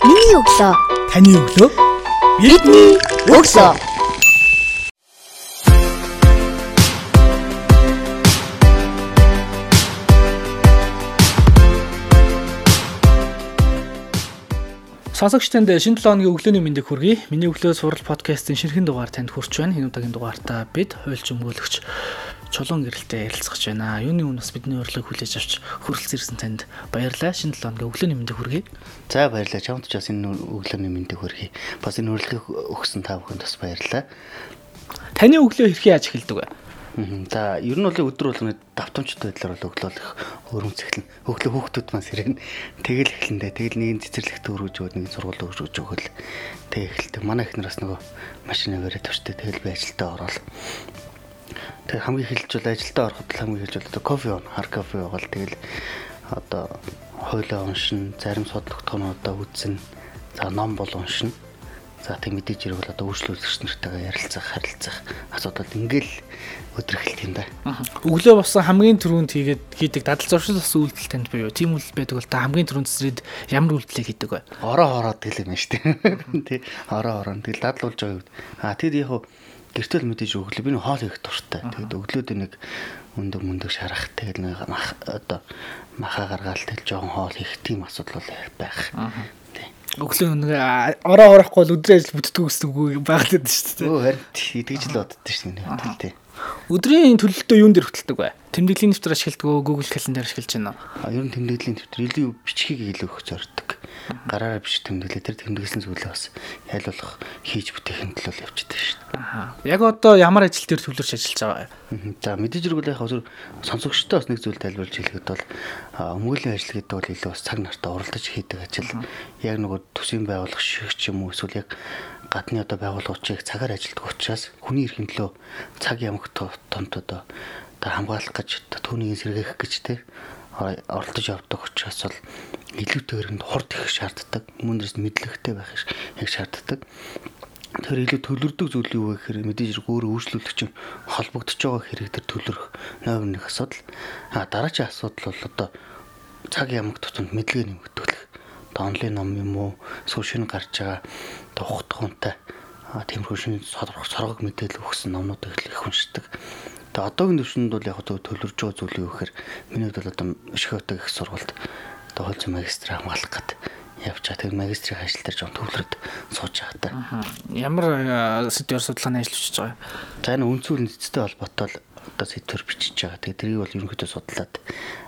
Миний өглөө. Таны өглөө. Бидний өглөө. Сонсогч танд шинэ 7 өдрийн өглөөний мэндийг хүргэе. Миний өглөө сурал подкастын шинэхэн дугаар танд хүрч байна. Энэ удаагийн дугаартаа бид хуульч өмгөөлөгч чулуун гэрэлтэй ярилцгаж байна. Юуны өмнөөс бидний урилгыг хүлээж авч хүрэлцэн танд баярлалаа. Шинэ 7 өдрийн өглөөний мэндийг хүргэе. За баярлалаа. Чамд ч бас энэ өглөөний мэндийг хүргэе. Бас энэ урилгыг өгсөн та бүхэнд бас баярлалаа. Таны өглөө хэрхэн яаж эхэлдэг вэ? За ер нь бол өдөр болгоны давтамжтай байдлаар бол өглөө их өрөмц эхлэн. Өглөө хүүхдүүд маань сэрэн тэгэл эхлэндээ тэгэл нэг нь цэцэрлэгт өргөж өгöd нэг нь сургууль өргөж өгөөл. Тэг эхэлдэг. Манай ихнэр бас нөгөө машина бариад тавьчтай тэгэл би ажилдаа ороод. Тэг хамгийн эхэлж бол ажилдаа ороход хамгийн эхэлж бол одоо кофе уун, хар кофе уугаал тэгэл одоо хойлоо уншин, зарим судалгатгоонуудаа үзнэ. За ном бол уншина. За тэг мэдээж хэрэг бол одоо үйлчлүүлэгч нартайгаа ярилцах, харилцах асуудал ингээл эхэлт юм да. Өглөө босон хамгийн түрүүнд хийгээд хийдэг дадал зуршилс үйлдэл танд буюу тийм үйл байдаг бол та хамгийн түрүүнд зэрэг ямар үйлдэлийг хийдэг вэ? Ороо ороод гэл юм шүү дээ. Тий. Ороо ороо тэгэл дадлуулж байгаа юм. А тэгэд яг хуу гэртэл мэдээж өглөө би нэг хоол хийх дуртай. Тэгэд өглөөд нэг өндөг мөндөг шарах тэгэл нэг одоо маха гаргаал тэгэл жоохон хоол хийх тийм асуудал бол байх. Өглөө нэг ороо орохгүй бол өдрийн ажил бүтдэг үг байгаад байдаг шүү дээ. Өө харин тэгж л боддоо шүү дээ. Хөдөл тий. Өдрийн төлөлтөө юун дээр хөтэлдэг вэ? Тэмдэглэлийн нэвтэр ашигладаг уу? Google Calendar ашиглаж байна уу? А ер нь тэмдэглэлийн төвтөр илүү бичгийг илүү өгч зорддог. Гараараа биш тэмдэглээ тэр тэмдэглэсэн зүйлээ бас яйлуулах хийж бүтээхин төлөө явчихдаг шүү дээ. Аа. Яг одоо ямар ажил дээр төвлөрч ажиллаж байгаа вэ? За мэдээж хэрэг яг зөв сонсогчтой бас нэг зүйл тайлбарлаж хэлэхэд бол а, өмгөөлийн ажил гэдэг бол илүү бас цаг нартаа уралдаж хийдэг ажил. Яг нөгөө төсвийн байгууллага шиг ч юм уу эсвэл яг гадны одоо байгууллагуудыг цагаар ажилтдаг учраас хүний эрхийн төлөө цаг ямагт томт одоо хамгаалах гэж түүнийг сэргээх гэж те оролдож явдаг учраас бол илүүтэйгээр нь хурд их шаарддаг. Хүмүүнээс мэдлэгтэй байх их шаарддаг. Тэр илүү төлөрдөг зүйл юу вэ гэхээр мэдээж хэрэг өөрөө үйлчлүүлэгч холбогдож байгаа хэрэг төр төлөрөх номер нэг асуудал. А дараагийн асуудал бол одоо цаг ямаг тутамд мэдлэгээ нэмэгдүүлэх. Одоо онлайн ном юм уу, сошиал гарч байгаа тухтхуунтай тиймэрхүү шинэ соргог мэдээлэл өгсөн номнуудыг их уншдаг. Тэгээ одоогийн төвшөнд бол яг одоо төлөрж байгаа зүйл юу гэхээр миний хувьд бол одоо Шихотог их сургуульд одоо хольц магистр хамгаалах гэдэг байгаа. Тэгээ магистрийн ажил дээр жоон төвлөрөд сууж байгаа та. Ямар а, сэдвээр судалгааны ажил хийж байгаа вэ? За энэ үнцүүл нийцтэй холбоотой л одоо сэдвэр бичиж байгаа. Тэгээ тэрийг бол ерөнхийдөө судлаад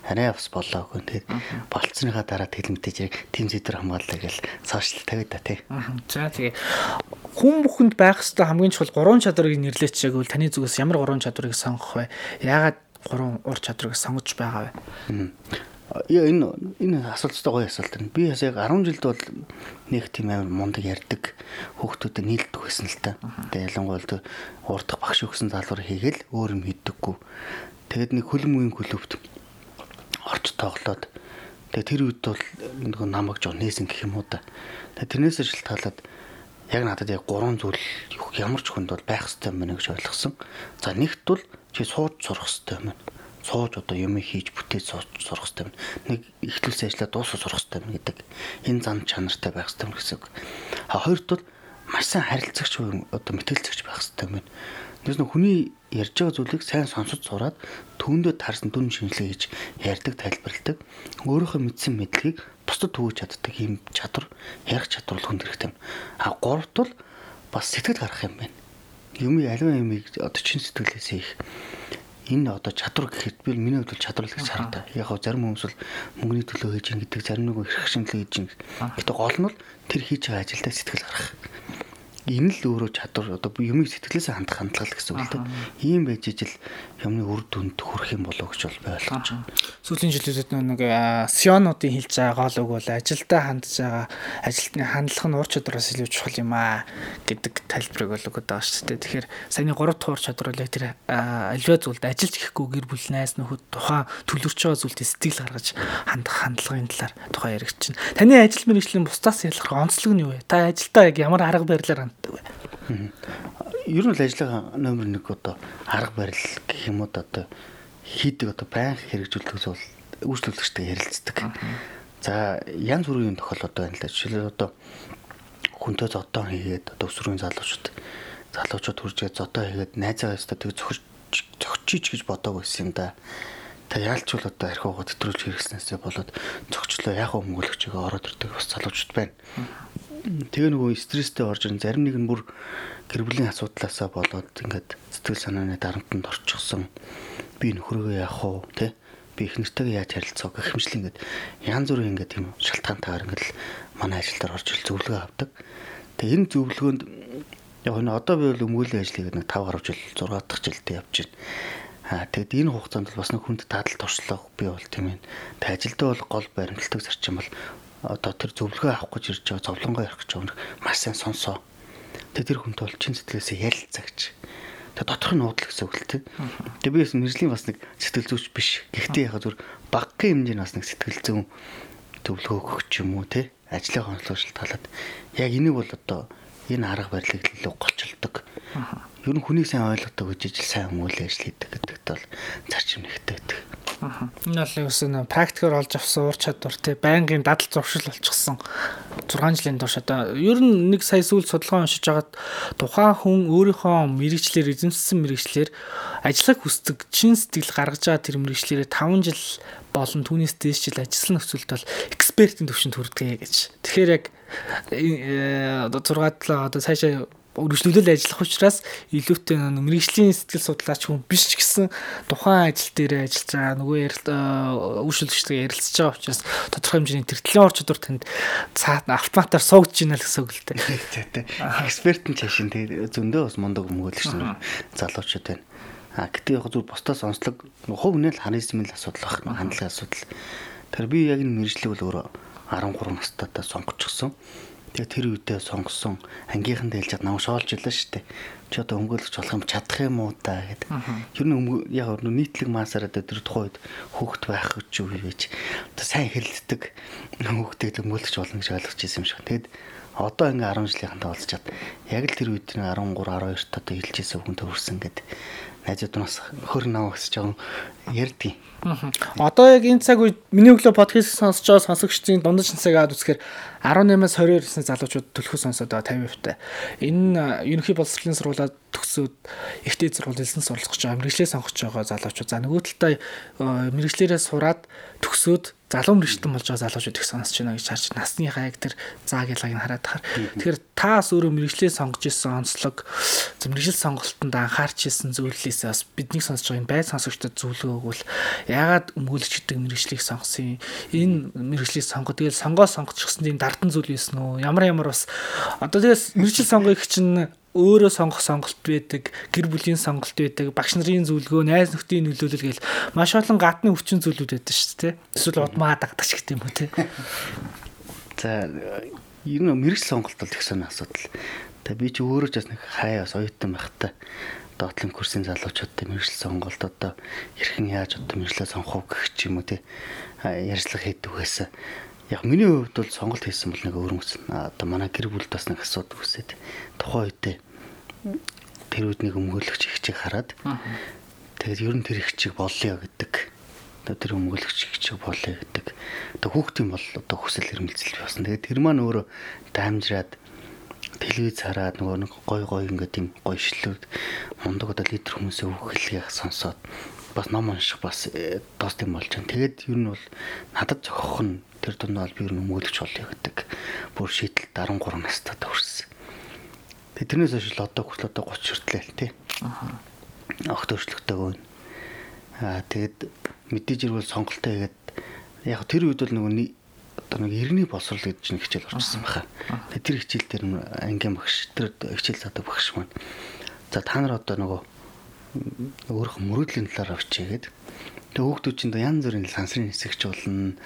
арай авс болоогүй. Тэгээ болцсныхаа дараа тэгэл мэдээж хэрэг тим сэдвэр хамгааллаа гэж цаашлал тавиад та тий. За тэгээ хүн бүхэнд байх ёстой хамгийн чухал гурван чадварыг нэрлэж чагвал таны зүгээс ямар гурван чадварыг сонгох вэ? Яагаад гурван ур чадварыг сонгож байгаа вэ? Яа энэ энэ асуулттай гоё асуулт байна. Би яг 10 жилд бол нэг тийм амар мундаг ярьдаг хүүхдүүдэд нийлдэг байсан л та. Тэгээ ялангуяа уурдах багш өгсөн залуур хийгээл өөр юм хийдэггүй. Тэгээд нэг хөлмгийн клубт орч тоглоод тэгээ тэр үед бол нэг намайг жоо нээсэн гэх юм уу да. Тэгээ тэрнээсээ шилтгаалаад яг надад яг гурван зүйл ямар ч хүнд бол байх хэрэгтэй юм байна гэж ойлгосон. За нэгт бол чи сууж сурах хэрэгтэй юм байна сууж одоо юм хийж бүтээж сурах хэрэгтэй байна. Нэг ихлүүлсэн ажлаа дуусгаж сурах хэрэгтэй байна гэдэг. Энэ зам чанартай байх хэрэгтэй юм гэсэн үг. А хоёрт бол маш сайн харилцагч одоо мэтгэлцэгч байх хэрэгтэй байна. Тэс нөх хүний ярьж байгаа зүйлийг сайн сонсож сураад түүндээ таарсан дүн шинжилгээ хийж ярьдаг, тайлбарладаг. Өөрийнхөө мэдсэн мэдлэгийг бусдад түгэж чаддаг ийм чадвар, ярих чадвар л хүнд хэрэгтэй юм. А гуравт бол бас сэтгэл гарах юм байна. Юм аливаа юмыг одоо чин сэтгэлээс их энэ одоо чадвар гэхэд би миний хувьд чадвар л гэж харагдаа. Яг гоо зарим хүмүүс бол мөнгөний төлөө хийж ин гэдэг, зарим нэг хэрэг шинжилгээ хийж ин. Гэтэ гол нь бол тэр хийж байгаа ажилдаа сэтгэл гаргах. Энэ л өөрөө чадвар одоо юмыг сэтгэлээсээ хандах хандлага л гэсэн үг л дээ. Ийм байж ижил юмны үр дүнд хүрэх юм болов гэж бол ойлгож байна. Сүүлийн жилүүдэд нэг сионуудын хэлж байгаа гол үг бол ажилдаа хандж байгаа ажилтны хандлага нь ур чадвараас илүү чухал юм аа гэдэг тайлбарыг бол өгöd байгаа шүү дээ. Тэгэхээр саяны 3 дахь ур чадвар яг тэр альва зүйлд ажиллаж ихгүй гэр бүл найз нөхөд тухайн төлөвлөж байгаа зүйлд сэтгэл гаргаж хандах хандлагын талаар тухайн яригч чинь. Таны ажил мэргэжлийн бусдаас ялгарх онцлог нь юу вэ? Та ажилдаа яг ямар арга барилаар ханддаг вэ? Ер нь л ажлынхаа номер 1 одоо арга барил гэх юм уу одоо хийдэг одоо байнга хэрэгжүүлдэг бол үйлчлүүлэгчтэй ярилцдаг. За янз бүрийн тохиолдол байна л да. Жишээлбэл одоо хүнтэй зодоо хийгээд одоо өсвөрийн залуучууд залуучууд хуржгээд зодоо хийгээд найзаагаа өстө тэг зохиж зохичиж гэж бодоагүй байсан юм да. Та яалч бол одоо архиугаа төтрүүлж хэрэгснээсээ болоод зохичлоо яг өмгөлөгчөөгөө ороод ирдэг бас залуучууд байна. Тэгээ нөгөө стресстэй орж ирэн зарим нэг нь бүр гэр бүлийн асуудлаасаа болоод ингээд сэтгэл санааны дарамтанд орчихсон. Би нөхрөөгөө яах вэ, тэ? Би их нэртэйгээ яаж харилцах гэх хэмжлэн ингээд янз бүрийн ингээд тийм шалтгаантайгаар ингээд манай ажил дээр орж ил зөвлөгөө авдаг. Тэгээ энэ зөвлөгөөнд яг энэ одоо би бол өмгөөллийн ажлыг нэг 5 гаруй жил 6 дахь жилдээ явж байна. Аа тэгэд энэ хугацаанд бол бас нэг хүнд дадал туршлага би бол тийм ээ. Тэг ажилдаа бол гол баримтлагдаг зарчим бол одоо тэр зөвлөгөө авах гэж ирж байгаа зовлонгоо ярих гэж байгаа маш сайн сонсоо. Тэг тэр хүнтэй бол чин сэтгэлээсээ ярилцаа гэж. Тэг доторх нь нуудлах гэсэн үг л тийм. Тэг би бас мэржлийн бас нэг сэтгэл зүйч биш. Гэхдээ яг зүр баггийн хэмжээний бас нэг сэтгэл зүйн зөвлөгөө өгөх ч юм уу те ажлын хонцлог шалтгаалаад яг энийг бол одоо энэ арга барилыг илүү голчилдог. Ер нь хүнийг сайн ойлгодог гэж ижил сайн хүмүүлээ ажил хийдэг гэдэгт бол зарчим нэгтэй. Энэ бол юусэн практикээр олж авсан уур чадвар тий. Байнгын дадал зуршил болчихсон. 6 жилийн турш одоо. Ер нь нэг сая сүүл судалгаа уншиж хагаад тухайн хүн өөрийнхөө мэрэгчлэр эзэмссэн мэрэгчлэр ажиллах хүсдэг чин сэтгэл гаргаж байгаа тэр мэрэгчлэрээ 5 жил болон түүнээс дээш жил ажилласан нөхцөлд бол экспертийн төвшөнд хүрдэг гэж. Тэгэхээр яг э, одоо 6 7 одоо цаашаа өргөжлүүлэл ажиллах учраас илүүтэй мэрэгжлийн сэтгэл судлаач хүн биш ч гэсэн тухайн ажил дээр ажиллаж байгаа нөгөө үйлчлэгчтэй ярилцж байгаа учраас тодорхой хэмжээний тэртлийн ор чадвар танд цаад автоматар суугдж байна л гэсэн үг л дээ. Эксперт нь чашин тэгээ зөндөө бас мундаг өмгөөлөгч нар залуучууд байна. А гэтээ яг зүр бусдаас онцлог хувь нэл харизмын асуудал баг хандлагын асуудал. Тэр би яг энэ мэрэгжлийг бол өөрөө 13 настайдаа сонгочихсон. Тэгээ тэр үедээ сонгосон ангийнхан дэлжээд намайг шоолж илаа шүү дээ. Чи одоо өмгөөлөгч болох юм чадах юм уу та гэдэг. Ер нь яг нийтлэг маасаараа тэр тухайн үед хүүхэд байх гэж юу гэж одоо сайн хэрэлддэг хүүхдээ өмгөөлөгч болно гэж ойлгож ирсэн юм шиг. Тэгэд одоо ингээ 10 жилийнхантай болцоод яг л тэр үед 13 12 таа хэлж ирсэн хүн төрсэн гэдэг найзууд нас хөр нав гэсэж байгаа ярьдгийг. Одоо яг энэ цаг үед миний өглөө подкаст сонсож байгаа сонсогчдын дундаж насыг аваад үзэхээр 18-аас 22 насны залуучууд төлхөө сонсоод байгаа 50% та. Энэ ерөнхий боловсролын сургуулаад төгсөөд ихтэй сургууль элсэн суралцах гэж байгаа мэрэгчлээ сонгож байгаа залуучууд. За нөгөө талдаа мэрэгчлэрээ сураад төгсөөд залуу мэрэгчлэн болж байгаа залуучууд их сонсож байна гэж харж насныхаа яг тэр зааг ялгааг нь хараад тахаар. Тэгэхээр таас өөрөө мэрэгчлээ сонгож исэн онцлог мэрэгжил сонголтонд анхаарч исэн зүйлээс бас бидний сонсож байгаа энэ бай сонсогчдод зөвлөгөө өгвөл яагаад өмгөөлөгчдөг мэрэгчлийг сонгосон юм? Энэ мэрэгчлийг сонгоо тэгэл сонгоо сонгочихсон тийм дардан зүйл байсан уу? Ямар ямар бас одоо тэгээс мэрэгчл сонгох чинь өөрөө сонгох сонголт байдаг, гэр бүлийн сонголт байдаг, багш нарын зөвлөгөө, найз нөхдийн нөлөөлөл гээл маш олон гадны хүчин зүйлүүд байдаг шүү дээ. Эсвэл удмаа дагдаг ч гэдэм үү те. За ер нь мэрэгч сонголт бол их сонь асуудал. Тэгээ би ч өөрөө ч бас нэг хаяас оюутан байхдаа доотлон курсын залуучуудтай мэрэгжил сонголт одоо хэрхэн яаж одоо мэрэгчлээ сонгох гэх ч юм уу те ярьцлага хийдэг байсан. Яг миний хувьд бол сонголт хийсэн бол нэг өөрөнгөсөн. Одоо манай гэр бүлд бас нэг асуудал үүсээд тухайн үедээ тэр үед нэг өмгөөлөгч ихчийг хараад тэгээд ер нь тэр ихчийг боллоо гэдэг. Одоо тэр өмгөөлөгч ихчийг боллоо гэдэг. Одоо хүүхдийн бол одоо хүсэл эрмэлзэл болсон. Тэгээд тэр маань өөрөө дамжраад телевиз хараад нөгөө нэг гой гой ингээд тийм гой шлүүд мундаг одоо лидер хүмүүсээ үхэлгийг сонсоод бас ном унших бас доос тийм болж байна. Тэгээд ер нь бол надад зохих нь Тэр дунд бол би ер нь өмгөөлөгч болъё гэдэг бүр шийдэл 13 настай төрсөн. Тэрнээс хойш л одоо хүртэл одоо 30 хүртлээ л тий. Аа. Огт өөрчлөгдөг байна. Аа тэгэд мэдээж ирвэл сонголтоо хийгээд яг тэр үед бол нөгөө одоо нэг иргэний боловсрол гэж нэг хичээл орчихсон байхаа. Тэгээ тэр хичээл дээр ангийн багш тэр хичээл задаг багш маань. За та нар одоо нөгөө өөрөх мөрөөдлийн талаар авчигээд тэгээ хүүхдүүд чинь янз бүрийн сансрын хэсэгч болно.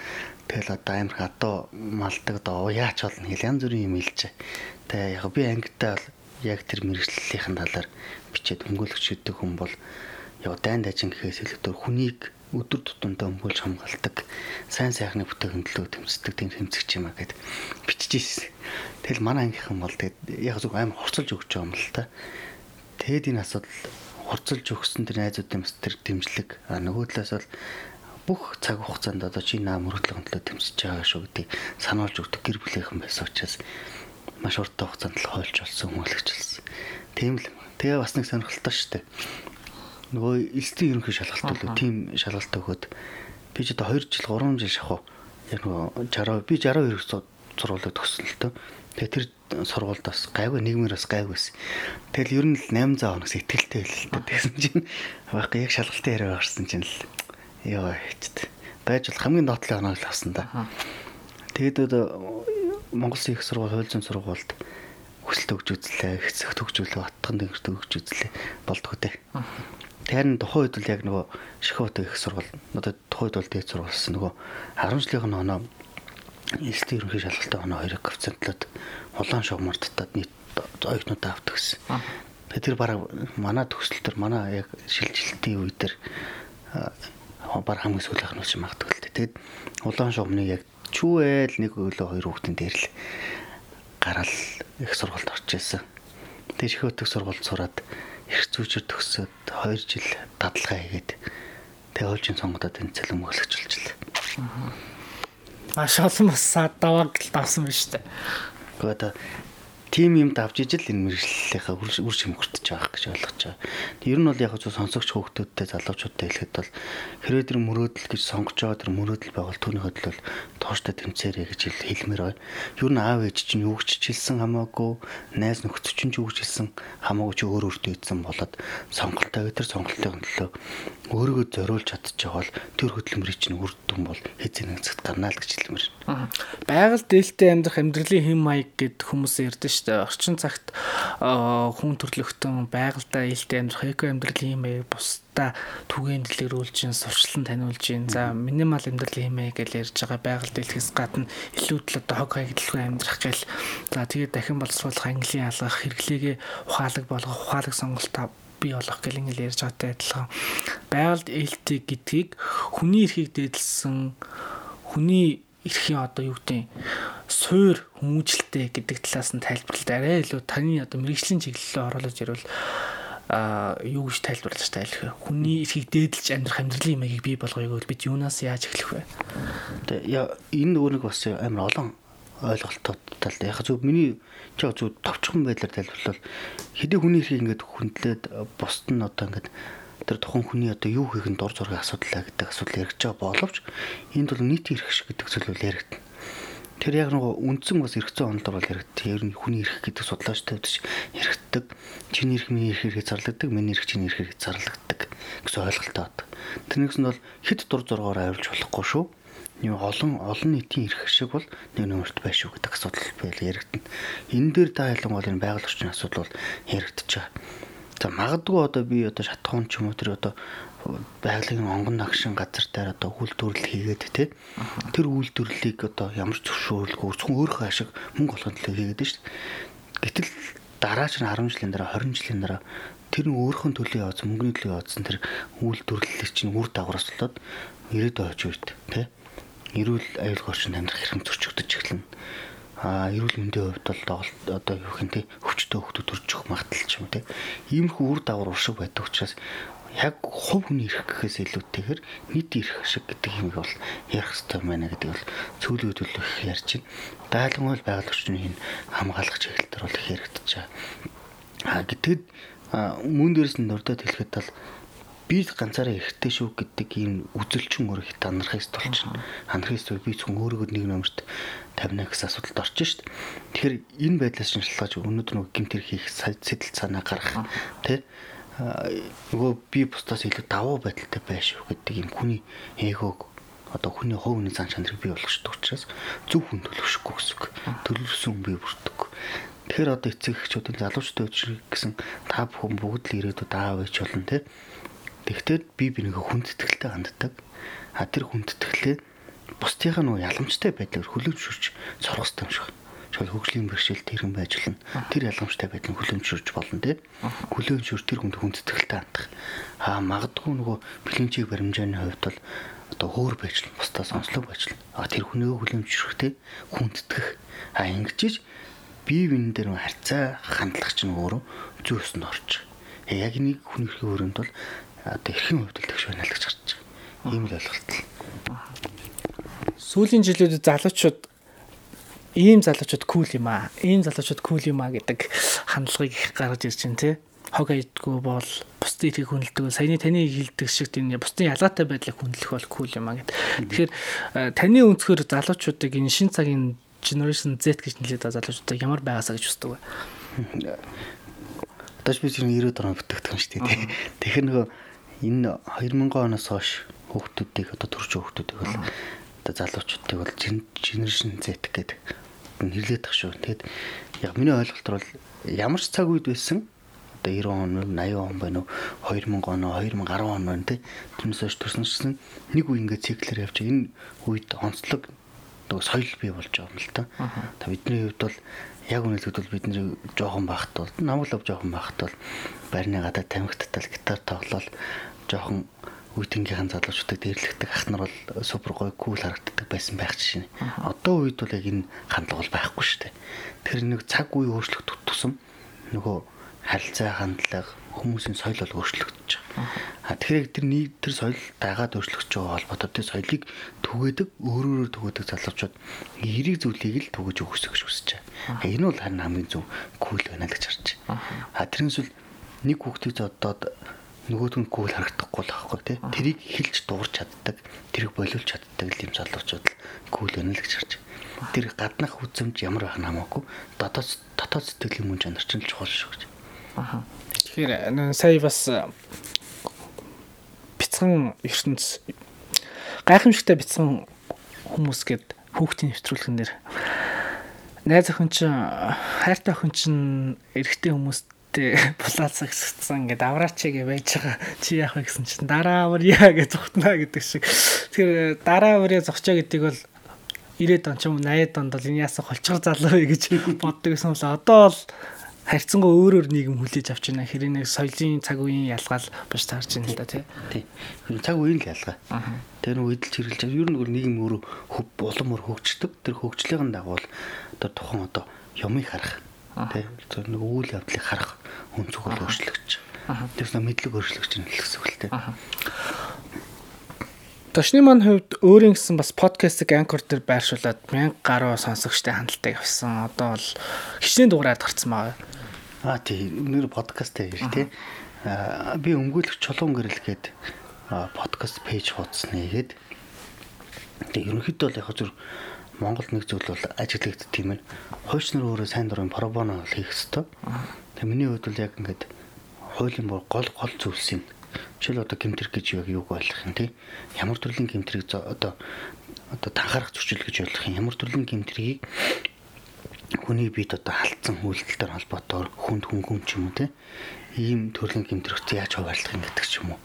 Тэгэл одоо амар хадуу малдаг одоо яач болно хэл янз бүрийн юм хэлж. Тэгээ яг би ангидаа бол яг тэр мэрэгжлийн талаар бичээд өмгөөлөгч гэдэг хүн бол яг дайнд ажин гэхээс илүүтэй хүнийг өдөр тутамдаа өмгөөлж хамгаалдаг сайн сайхны бүтээгдэхүүн төлөө тэмцдэг тийм тэмцэгч юм а гэд биччихсэн. Тэгэл манай ангийнхан бол тэгээд яг зөв амар хорцолж өгч байгаа юм л та. Тэгэд энэ асуудал хурцлж өгсөн тэр найзуудын бас тэр дэмжлэг а нөгөө талаас бол бүх цаг хугацаанд одоо чи наам мөрөглөгийн төлөө тэмцэж байгаа шүү гэдгийг сануулж өгдөг гэр бүлийнхэн байсан учраас маш урт хугацаанд л хойлж болсон хүмүүлэгчлсэн. Тийм л. Тэгээ бас нэг сонирхолтой шүү дээ. Нөгөө элсдийн ерөнхий шалгалт үлээ тийм шалгалт өгөөд би ч одоо 2 жил 3 жил шахав. Яг нөгөө 60 би 62 сургуулийг төгссөн л тоо. Тэгээ тэр сургуульд бас гайгүй нийгмээр бас гайгүйсэн. Тэгэл ер нь л 800 хоногс ихтэлтэй л л тэгсэн чинь баг яг шалгалтын яриа гарсан чинь л ёо хэвчээ. Байж бол хамгийн доотлын хоног л авсан да. Тэгээд Монгол их сургууль хууль зүйн сургуульд хүсэлт өгч үзлээ, хэсэгт өгч үзлээ, батхан дэнгэрт өгч үзлээ болдгоо те. Тэгэхээр тухайн үед л яг нөгөө Шихот их сургууль одоо тухайн үед бол дээд сургуульсан нөгөө 10 жилийн оноо эстэй ерөнхий шалгалтын оноо хоёрыг коэффициентлоод улаан шугамар татаад нийт оюутнуудаа авдаг гэсэн. Тэгээ тэр бараг манай төгсөл төр манай яг шилжилтийн үе дээр баг хамгийн сүүлийнх нь болж магадгүй л дээ. Тэгэд улаан шугамны яг чүүэл нэг өглөө хоёр хүүхдийн дээр л гараал их сургуульд орж ирсэн. Тэгээ их өтөг сургуульд сураад их зүйчээр төгсөөд 2 жил дадлагаа хийгээд тэгээ хуулийн сонгодод энэ цалин мөглөгчүүлжлээ. Маш олон бас давааг л давсан байна шүү дээ. Гэхдээ тим юм давж ижил энэ мэрэгжлийнхаа үр шимгэртэж байгаа гэж ойлгож байгаа. Ер нь бол яг зөв сонсогч хүүхдүүдтэй залуучуудтай хэлэхэд бол хэрвээ тэр мөрөөдөл гэж сонгож байгаа тэр мөрөөдөл байвал түүнийхээ төлөө тооштой тэмцээрэй гэж хэлмээр байна. Ер нь аав ээж чинь юу гэж хэлсэн хамаагүй, найз нөхдөд чинь юу гэж хэлсэн хамаагүй чи өөр өөртөө ийдсэн болоод сонголтоо тэр сонголтын төлөө өөрийгөө зориулж чадчих бол тэр хөдөлмөрийн чинь үр дүн бол хэзээ нэг цагт гарнаа л гэж хэлмээр. Байгаль дээлтэй амьдрах амьдралын хэм маяг гэд хүмүүс ярьдэн шүү дээ. Орчин цагт хүн төрлөختөн байгальтай ээлтэй амьдрах эко амьдралын хэм маяг бусдаа түгээн дэлгэрүүлж, сурчлан таниулж, за минимал амьдралын хэм маяг гэж ярьж байгаа байгаль дэлхээс гадна илүү одоо хог хаягдлгүй амьдрах гэл. За тэгээд дахин боловсруулах английн алгах хэрэглээгээ ухаалаг болгох ухаалаг сонголт бий болох гэл ингээл ярьж байгаатай адилхан. Байгальд ээлтэй гэдгийг хүний эрхийг дээдлсэн хүний эрхийн одоо юу гэдэг суур хүмүүжлэлтэй гэдэг талаас нь тайлбарлалт арай илүү таны одоо мэрэгжлийн чиглэлээр оруулж ирвэл а юу гэж тайлбарлаж тайлх вэ? Хүний эрхийг дээдлж амьдрах амьдралын юмыг бий болгоёг бол бид юунаас яаж эхлэх вэ? Тэгээ энэ нэг бас амар олон ойлголттой тал яг зөв миний ч зөв товчхон байдлаар тайлбарлал хэдий хүний эрхийг ингээд хүндлээд бусд нь одоо ингээд тэр тухайн хүний одоо юу хийх нь дур зургийн асуудал гэдэг асуудал яригч байгаа боловч энд бол нийтийн эрх шиг гэдэг зүйл яригдана. Тэр яг нөгөө үндсэн бас эрх зүйн онолдор бол яригддаг. Ер нь хүний эрх гэдэг судлаачтай үүдэж яригддаг. Чиний эрх миний эрх хэрэгээ зарлагддаг, миний эрх чиний эрх хэрэгээ зарлагддаг гэсэн ойлголттой бод. Тэрнээс нь бол хэд дур зургаар авирж болохгүй шүү. Нэг олон олон нийтийн эрх шиг бол нэг нөмөрт байх шүү гэдэг асуудал байл яригдана. Энэ дээр та ялангуяа энэ байгаль орчны асуудал бол яригдчихэж байгаа. За магадгүй одоо би одоо шатхуун ч юм уу тэр одоо байгалийн онгон нагшин газар дээр одоо үйлдвэрлэл хийгээд те. Тэр үйлдвэрлэлийг одоо ямар ч зөвшөөрлөгүй зөвхөн өөрийнхөө ашиг мөнгө олохын төлөө хийгээд шүү дээ. Гэтэл дараа ч 10 жилийн дараа 20 жилийн дараа тэр нь өөрийнхөө төлөө явуулсан мөнгөний төлөө явуулсан тэр үйлдвэрлэлийг чинь үр дагавраас болоод ирээдүйн хойч үед те. Эрүүл аюулгүй орчинд амьдрах хэрэг зөрчигдөж эхэлнэ эрүүл мэндийн хувьд бол одоо юу гэх юм те өвчтөө хөвгүүд төрж өгөх магадлал ч юм те иймэрхүү үр дагавар уршиг байдаг учраас яг хувь хүний эрх гэхээс илүүтэйгээр нийт эрх шиг гэдэг юм бол ярих хэрэгтэй байна гэдэг бол цөөлөө төлөх ярьж байна. Дайлангуул байгаль орчны энэ хамгаалах чиглэлээр бол их яригдаж байгаа. А гэтгэд мөн дээрс нь нурдад хэлэхэд бол би ганцаараа эргэтэй шүү гэдэг ийм үзэлчин өөр их тулчна. Ханахаас тул би зөвхөн өөрийгөө нэг номерт тавина гэсэн асуудалд орчин шүү дээ. Тэгэхээр энэ байдлаас шинжилгээж өнөөдөр нэг гимт хийх сэтэл цаанаа гаргах тий нөгөө би бусдаас илүү давуу байдалтай байшгүй гэдэг юм хүний эгөөг одоо хүний хүний зан чанарыг бий болгочдөг учраас зөв хүн төлөвшөхгүй гэсэн. Төлөвсөн бий бүрдэг. Тэгэхээр одоо эцэг эхчүүдийн залуучдын үчиг гэсэн та бүхэн бүгд л ирээдүйд аав ээж болно тий Тэгвэл би бинийхээ хүндэтгэлтэй ханддаг. А тэр хүндэтгэлээ бусдынхаа нөгөө яламжтай байдлаар хүлэмжшүүлж сурах хэрэгтэй юм шиг. Жишээл хөгжлийн бэрхшээл тэрэн байж болно. Тэр яламжтай байдлыг хүлэмжшүүлж болно тий. Хүлэмжшүүр тэр хүнд хүндэтгэлтэй хандах. А магадгүй нөгөө бэлэнчийг баримжааны хувьд бол одоо хөөр байж л бусдаас онцлог байж л. А тэр хүнийг хүлэмжшүүлэхтэй хүндэтгэх. А ингэж бие биен дээр харьцаа хандлах чинь өөрөө зөөсөнд орж. Яг нэг хүн эрхийн өрөөнд бол одоо эрхийн хувьд л тэгш байна л гэж харж байгаа. Ийм л ойлголт л. Сүүлийн жилүүдэд залуучууд ийм залуучууд кул юм аа. Ийм залуучууд кул юм аа гэдэг хандлагыг их гаргаж ирж байна те. Хог айдгүй бол бусдын эрхийг хүндэлдэг. Саяны таны хэлдэг шиг тийм бусдын ялгаатай байдлыг хүндлэх бол кул юм аа гэд. Тэгэхээр э, таны өнцгөр залуучуудыг энэ шин цагийн generation Z гэж нэлээд байгаа залуучуудыг ямар байгаасаа гэж үздэг вэ? Одооч би чинь 90-ад орон бүтээгдэхүүн шүү дээ. Тэгэхээр нөгөө энэ 2000 оноос хойш хүүхдүүдийг одоо төрж хүүхдүүдийг бол одоо залуучуудыг бол generation Z гэдэг нэрлээд тах шүү. Тэгэд яг миний ойлголтоор бол ямар ч цаг үед байсан одоо 90 он, 80 он байна уу, 2000 он, 2010 он байна тий. Түүнээс хойш төрсөн нэг үе ингээд циклэр явж энэ үед онцлог нөгөө соёл бий болж байгаа юм л та. Та бидний хувьд бол яг үнэлэхэд бол бидний жоохон багт бол намглав жоохон багт бол байрны гадаа тамхитал гитар тоглол жоохон үеийнхээ залуучуудыг дээрлэгдэг ах нар бол супер гой кул харагддаг байсан байх жишээ. Одоо үед бол яг энэ хандлага бол байхгүй шүү дээ. Тэр нэг цаг үе өөрчлөгдөх тусам нөгөө харилцаа хандлага хүмүүсийн соёл бол өөрчлөгдөж байгаа. А тэгэхээр тэр нийт тэр соёл дагаад өөрчлөгдөж байгаа холбоотой тэр соёлыг түгээдэг өөрөөр түгээдэг залуучууд эрийг зүйлийг л түгэж өгөх гэж хүсэж байгаа. Энэ бол харин хамгийн зөв кул байна л гэж харж байна. А тэрнээс л нэг хүүхдийг зодоод нөгөөд нь кул харагдахгүй л аахгүй тий. Тэрийг хилж дуурч чаддаг, тэрийг болиулж чаддаг юм залуучууд л кул байна л гэж харж байна. Тэр гаднах үзэмж ямар байх нь хамаагүй дотоод дотоод сэтгэлийн мөн чанар л чухал шүү гэж. Аа. Тэгэхээр сая бас бяцхан ертөнц гайхамшигтай бяцхан хүмүүс гээд хүүхдийн нэвтрүүлгэн дээр. Найз охин чинь хайртай охин чинь эрэгтэй хүмүүстэй булаацаа гисгцсан ингээд авраач гээ байж байгаа. Чи яах вэ гэсэн чинь дараа аварья гэж зүхтнаа гэдэг шиг. Тэгэхээр дараа аварья зогчоо гэдэг бол 90-ад он ч юм уу 80-ад онд бол энэ яасан холчгор залуу вэ гэж боддог гэсэн бол одоо бол харьцангуй өөрөөр нийгэм хүлээж авч байна. Хэрэг нэг соёлын цаг үеийн ялгаал баш таарч байна л да тий. Тий. Цаг үеийн л ялгаа. Тэр үед л чиглэж ер нь нийгэм өөрөө хөв улам өөр хөгждөг. Тэр хөгжлийн дагуу одоо тухайн одоо юмыг харах тий. Тэр нэг үйл явдлыг харах хүн зүгээр өөрчлөгдөж. Тэрс мэдлэг өөрчлөгдөж байна гэсэн үг л тий. Тошны маань хувьд өөрийн гэсэн бас подкастыг анкор дээр байршуулад 1000 гаруй сонсогчтой хандлтаа явсан. Одоо бол хичнээн дугаараар гарцсан байгаа. Аа тий нэр подкасттай ирэх тий. Би өмгөөлөх чулуун гэрэлгээд подкаст пэйж хуудсан нэгээд тэгээ ерөнхийдөө бол яг зөв Монгол нэг зүйл бол ажиглагддаг юм. Хойч нар өөрөө сайн дурын пробоно хийх хэвээр. Тэгээ миний хувьд бол яг ингээд хуулийн гол гол зүйлс юм. Жишээл одоо гэмтэр гэж юу юуг ойлгох юм тий. Ямар төрлийн гэмтрийг одоо одоо танхаарах зөрчил гэж ойлгох юм. Ямар төрлийн гэмтрийг хүний биед одоо халтсан үйлдэлтэй холбоотойгоор хүнд хөнгөн ч юм уу те ийм төрлийн гэмтрэгт яаж хуваарлах юм гэдэг ч юм уу.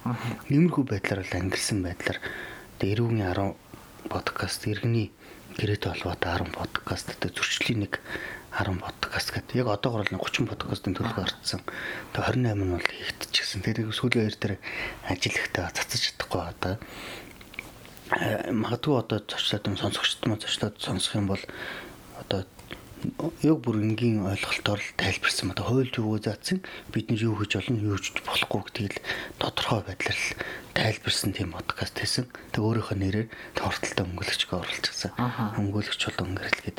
Иймэрхүү байдлаар л ангилсан байдлаар одоо эрүүгийн 10 подкаст иргэний гэрээтэй холбоотой 10 подкаст одоо зөрчлийн нэг 10 подкаст гэдэг. Яг одоогор л 30 подкастын төлөв гарцсан. Тэгээ 28 нь бол хийгдчихсэн. Тэгээ сүүлийн хоёр дээр ажиллахтаа цацаж чадахгүй одоо магадгүй одоо зочлоод юм сонсогчд маань зочлоод сонсох юм бол одоо яг бүр энгийн ойлголтоор л тайлбарсан ба хуульд юу заасан бид нар юу хийж болно юу хийж болохгүй гэдгийг тодорхой байдлаар л тайлбарсан тийм подкаст хийсэн. Тэг өөрийнхөө нэрээр торталтай өнгөлөгчгөө оруулж гисэн. Өнгөлөгч болон өнгөрлгээд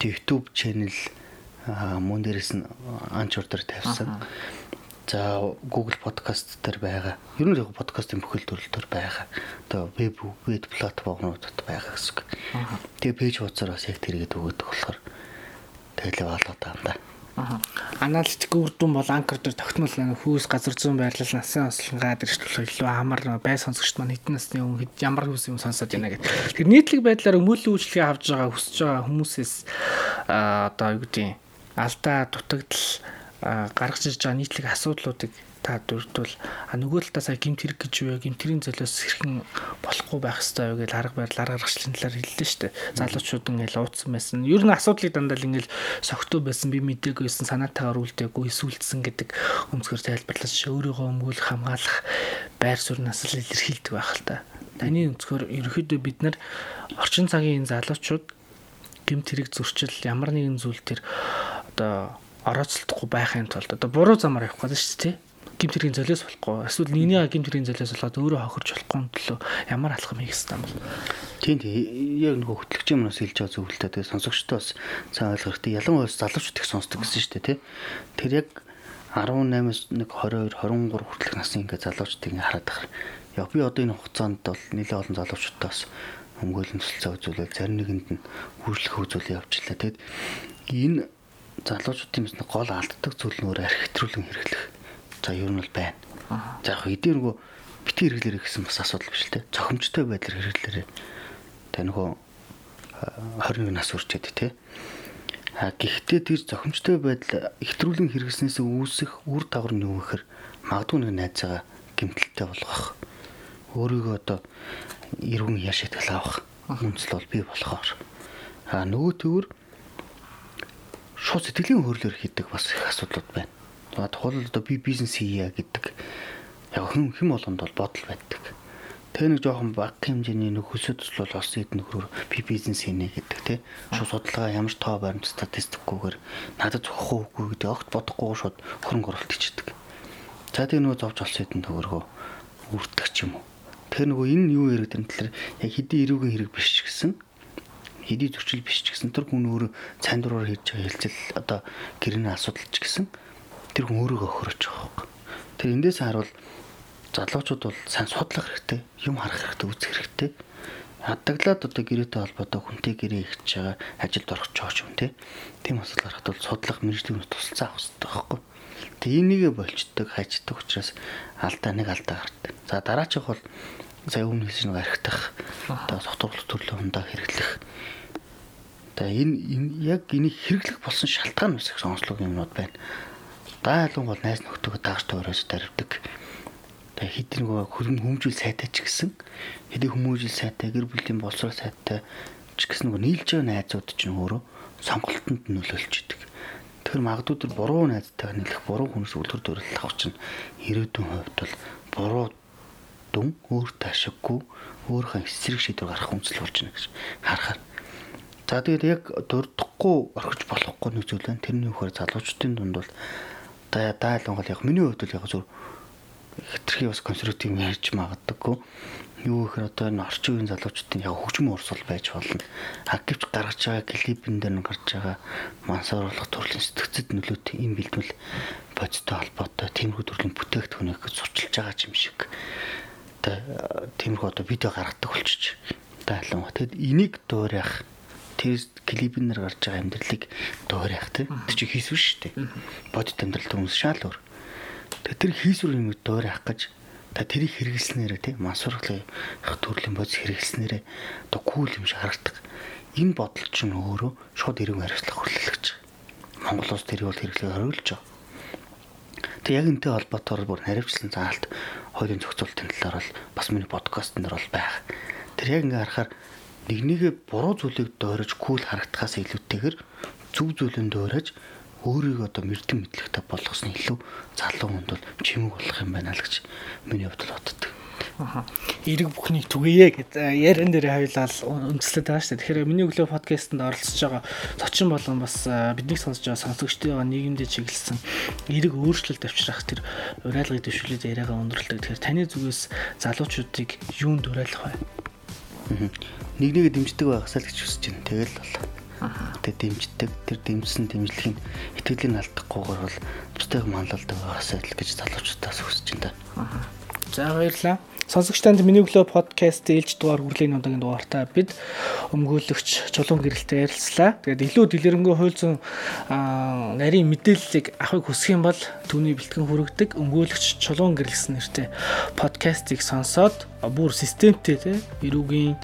YouTube channel мөн дээрээс нь анчур дээр тавьсан. За Google podcast дээр байгаа. Ер нь яг подкастын бүхэл төрөл төр байгаа. Одоо веб веб платформудад байгаа гэсэн. Тэгээ пэйж хуудасаар бас яг тэргээд өгöd болохоор Тэгэл болоод байгаа юм да. Аналитик үр дүн бол анкер дээр тогтмол хүүс газар зүүн байрлал насан ослонгаа дэрчлэл илүү амар бай сонсогчд маань хэдэн насны өмнө ямар хүс юм сонсоод байна гэдэг. Тэгэхээр нийтлэг байдлаар өмүүлэн үйлчлэгээ авч байгаа хүсэж байгаа хүмүүсээс одоо юу гэдэг алдаа дутагдал гаргаж ирж байгаа нийтлэг асуудлуудыг та дурдвал а нөгөө талаа сая гимт хэрэг гэж юу гимтрийн золиос хэрхэн болохгүй байх хэвээр юу гэж арга барил арга гаргачлын талаар хэллээ шүү дээ. Залуучууд ингээл уудсан байсан. Ер нь асуудлыг дандаа л ингээл согтуу байсан би мэдээгүйсэн санаатаагаар үлдээгүй эсвэлдсэн гэдэг өмсгөр тайлбарлаж өөрийгөө өмгөөлөх хамгаалах байр сууриас л илэрхийлдэг байх л та. Таны өнцгөр ерөөхдөө бид нар орчин цагийн залуучууд гимт хэрэг зөрчил ямар нэгэн зүйл төр одоо орооцолдохгүй байхын тулд одоо буруу замаар явах гэдэг шүү дээ гимт хэргийн золиос болохгүй эсвэл нэгний гимт хэргийн золиос болоод өөрөө хохирч болохгүй төлөө ямар алхам хийх хэрэгтэй юм бол Тийм тийм яг нөгөө хөтлөгчийн мөнөөс хэлж байгаа зөв л дээ. Тэгээ сонсогчдоо бас сайн ойлгох хэрэгтэй. Ялангуяа залуучууд их сонсдог гэсэн шүү дээ тий. Тэр яг 18-аас нэг 22 23 хүртэлх насны ингээ залуучдыг ингээ хараад тахаар яг би одоо энэ хугацаанд бол нэлээд олон залуучуудтай бас өмгөөлөн төсөлцөө үзүүлэл зарим нэгэнд нь хүрчлэх үзүүлэл явуулчихлаа. Тэгэд энэ залуучуудын бас гол алддаг зүйл нь өөр архитектурлын хэрэглэх. За ер нь бол байна. За яг эдгээр нөгөө бити хэрэглэрэй гэсэн бас асуудал биш л те. Цохимжтой байдлаар хэрэглэрэй. Тэ нөгөө 21 нас хүрчээд те. А гэхдээ тэр зохимжтой байдал ихтрүүлэн хэрэгснээс үүсэх үр дагавар нь юу гэхээр магадгүй нэг найзаагаа гэмтэлтэй болгох. Өөрийгөө одоо эргэн яар шитгэл авах үндэслэл бол бий болохоор. А нөгөө төвөр шууд сэтгэлийн хөрлөөр хийдэг бас их асуудлууд байна. За тухайл одоо би бизнес хийя гэдэг яг хэн хэн болгонд бол бодол байдаг. Тэгээ нэг жоохон баг хэмжээний нэг хөсөө төслөл олсон эд нөхрөөр би бизнес хийнэ гэдэг тий. Шууд судалгаа ямар тоо баримт статистикгүйгээр надад зохих уугүй гэдэг огт бодохгүй шууд хөрөнгө оруулалт хийдэг. За тэгээ нөгөө зовж олсон эд нөхрөө үрдэх ч юм уу. Тэгэхээр нөгөө энэ юу яриад энэ талаар яг хэдий эрүүгийн хэрэг биш гэсэн хэдий зөрчил биш ч гэсэн тэр хүн өөрөө цайн дураар хийж байгаа хэлцэл одоо гэрний асуудал ч гэсэн тэр хүн өөрийгөө өхөрөж байгаа хөөх. Тэр эндээс харуул залуучууд бол сайн судлах хэрэгтэй, юм харах хэрэгтэй, үзэх хэрэгтэй. Хаддаглаад одоо гэрээтэй холбоотой хүнтэй гэрээ ихж байгаа ажилд орох ч жооч юм те. Тийм асуудал гарахад бол судлах мэрэгжлийн тусалцаа авах хэрэгтэй байхгүй. Тэгээ энийгээ болчдөг, хайчдаг учраас алдаа нэг алдаа гардаг. За дараачих бол сая өмнө хэлсэн архитах одоо согтуурлах төрлөө хундаа хэрэглэх. Тэгээ энэ яг энийг хэрэглэх болсон шалтгаан бас их сонслог юмнууд байна. Даалан бол найз нөхдөд дагаж тойроос даривдаг Тэгээ хэдий нөгөө хөрөм хүмжил сайтай ч гэсэн хэдий хүмүүжил сайтай гэр бүлийн боловсрол сайтай ч гэсэн нөгөө нийлж байгаа найзууд чинь өөрөө сонголтонд нөлөөлж идэг. Тэгэхээр магадгүй тэр буруу найзтайгаа нийлэх буруу хүнээс үлгэр дуурайлах авч нь ирээдүйн хувьд бол буруу дүн өөр ташиггүй өөрийнхөө эсрэг шийдвэр гарах үндэслэл болж байна гэж харахаар. За тэгээд яг дурдахгүй орхиж болохгүй нэг зүйл байна. Тэрний үхээр залуучдын дунд бол даа даалан бол яг миний хувьд бол яг зөв хэтэрхий бас консерватив ярьж магадаггүй. Юу гэхээр одоо энэ орчин үеийн залуучуудын яг хөгжим урсгал байж болно. Активч гаргаж байгаа клипэн дээр нь гарч байгаа мансууруулах төрлийн сэтгцэд нөлөөт энэ бэлтгэл бодиттой холбоотой тиймэрхүү төрлийн бүтээгдэхүүнийг сурчилж байгаа юм шиг. Одоо тиймэрхүү одоо видео гаргадаг болчих. Даалан. Тэгэд энийг дуурайх тэр клипэн дээр гарч байгаа амьдралыг дуурайх тийм. Тэр чинь хийсвэр шүү дээ. Бодит амьдрал хүмүүс шал өөр Тэр хийсвэр юм доор авах гэж та тэрийг хэрэглэснээрээ тий мансуурхлын их төрлийн бодис хэрэглэснээрээ одоо кул юм шиг харагддаг. Энэ бодол чинь өөрөө шууд эргэн хариуцлага хүрлэлж байгаа. Монгол улс тэрийг бол хэрэглээ хариулж байгаа. Тэг яг энтэй холбоотойгоор бүр хариуцлан заалт хуулийн зохицуултын талаар бол бас миний подкастн дээр бол байх. Тэр яг ингээ харахаар нэг нэгэ буруу зүйлийг дойрож кул харагдахаас илүүтэйгээр зөв зүйлэн дойрож өөрийгөө одоо мэрдэн мэдлэгтэй болгосон илүү залуу хүнд бол чимэг болох юм байна л гэж миний хувьд л боддог. Аха. Эрэг бүхнийг түгээе гэд яран дээр хавилал үндэслээд байгаа шүү дээ. Тэгэхээр миний өглөө подкастэнд оролцож байгаа зочин болгон бас бидний сонсож байгаа сонсогчдын нийгэмдээ чиглэсэн эрэг өөрчлөлт авчрах тэр урайлгыг дэвшүүлээд яриагаа өндөрлөдөг. Тэгэхээр таны зүгээс залуучуудыг юунд уриалах вэ? Нэг нэгэ дэмждэг байхсаа л гэж хүсэж байна. Тэгэл бол тэгээ дэмждэг тэр дэмжсэн дэмжлэгийн итгэлийг алдахгүйгээр бол бусдыг манлалдаг байгаасаа л гэж залуучуудаас хүсэж байна. За баярлалаа. Сонсогч танд миний өглөө подкаст ээлж дугаар хүрлийн удаагийн дугаартаа бид өмгөөлөгч чулуун гэрэлтэй ярилцлаа. Тэгээд илүү дэлгэрэнгүй хууль зүйн нарийн мэдээллийг авахыг хүсэх юм бол түүний бэлтгэн хүргэдэг өмгөөлөгч чулуун гэрэлсэн нэртэй подкастыг сонсоод бүр системтэй те эрүүгийн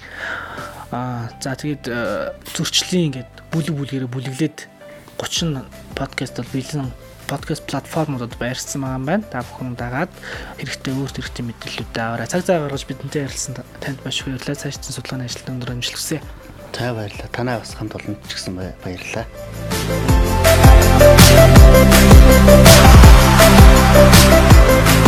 Аа за тэгээд э, зөрчлийн ингээд бүлэг бүлгэрээ бүлэглээд 30 подкаст бол бэлэн подкаст платформудад байрсан байгаа юм байна. Та бүхэн дагаад хэрэгтэй өөрт хэрэгтэй мэдээллүүдээ аваарай. Цаг цаа гаргаж бидэнтэй ярилцсан танд маш баярлалаа. Цаашдын судалгааны ажилтнаа өндөр амжилт хүсье. За баярлалаа. Танай бас хамт олонд ч гэсэн баярлалаа. Thank you